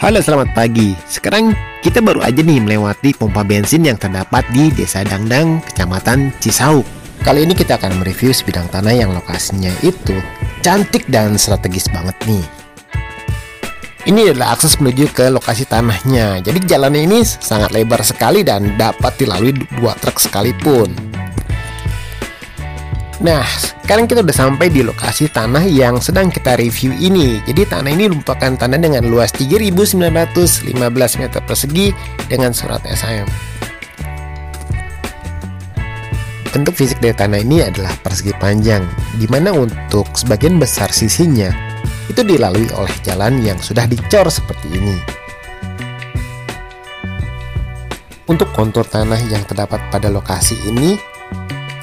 Halo selamat pagi Sekarang kita baru aja nih melewati pompa bensin yang terdapat di Desa Dangdang, Kecamatan Cisauk Kali ini kita akan mereview sebidang tanah yang lokasinya itu cantik dan strategis banget nih ini adalah akses menuju ke lokasi tanahnya. Jadi jalannya ini sangat lebar sekali dan dapat dilalui dua truk sekalipun. Nah, sekarang kita udah sampai di lokasi tanah yang sedang kita review ini. Jadi tanah ini merupakan tanah dengan luas 3.915 meter persegi dengan surat SIM. Bentuk fisik dari tanah ini adalah persegi panjang, di mana untuk sebagian besar sisinya itu dilalui oleh jalan yang sudah dicor seperti ini. Untuk kontur tanah yang terdapat pada lokasi ini,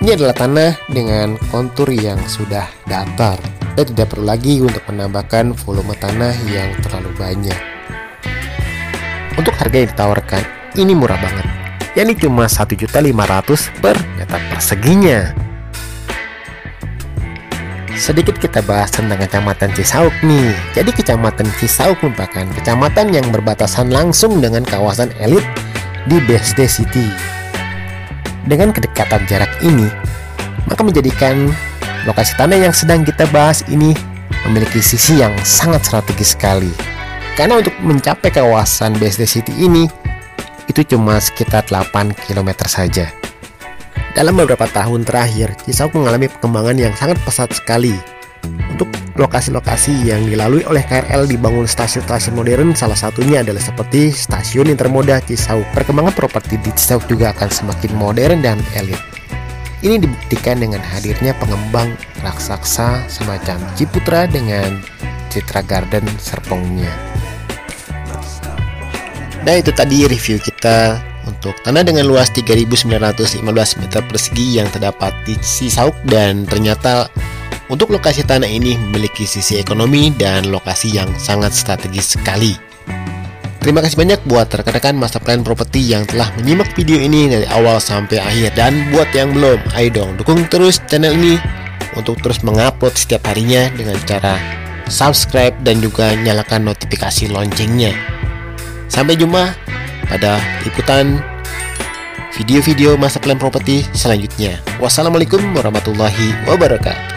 ini adalah tanah dengan kontur yang sudah datar dan tidak perlu lagi untuk menambahkan volume tanah yang terlalu banyak. Untuk harga yang ditawarkan, ini murah banget, yakni cuma 1.500 per meter perseginya. Sedikit kita bahas tentang Kecamatan Cisauk nih. Jadi Kecamatan Cisauk merupakan kecamatan yang berbatasan langsung dengan kawasan elit di BSD City. Dengan kedekatan jarak ini, maka menjadikan lokasi tanah yang sedang kita bahas ini memiliki sisi yang sangat strategis sekali. Karena untuk mencapai kawasan BSD City ini, itu cuma sekitar 8 km saja. Dalam beberapa tahun terakhir, Cisauk mengalami perkembangan yang sangat pesat sekali. Untuk lokasi-lokasi yang dilalui oleh KRL dibangun stasiun-stasiun modern, salah satunya adalah seperti Stasiun Intermoda Cisauk. Perkembangan properti di Cisauk juga akan semakin modern dan elit. Ini dibuktikan dengan hadirnya pengembang raksasa semacam Ciputra dengan Citra Garden Serpongnya. Nah itu tadi review kita untuk tanah dengan luas 3.915 meter persegi yang terdapat di Cisauk dan ternyata untuk lokasi tanah ini memiliki sisi ekonomi dan lokasi yang sangat strategis sekali. Terima kasih banyak buat rekan-rekan Master Plan Property yang telah menyimak video ini dari awal sampai akhir dan buat yang belum, ayo dong dukung terus channel ini untuk terus mengupload setiap harinya dengan cara subscribe dan juga nyalakan notifikasi loncengnya. Sampai jumpa pada ikutan video-video masa plan properti selanjutnya. Wassalamualaikum warahmatullahi wabarakatuh.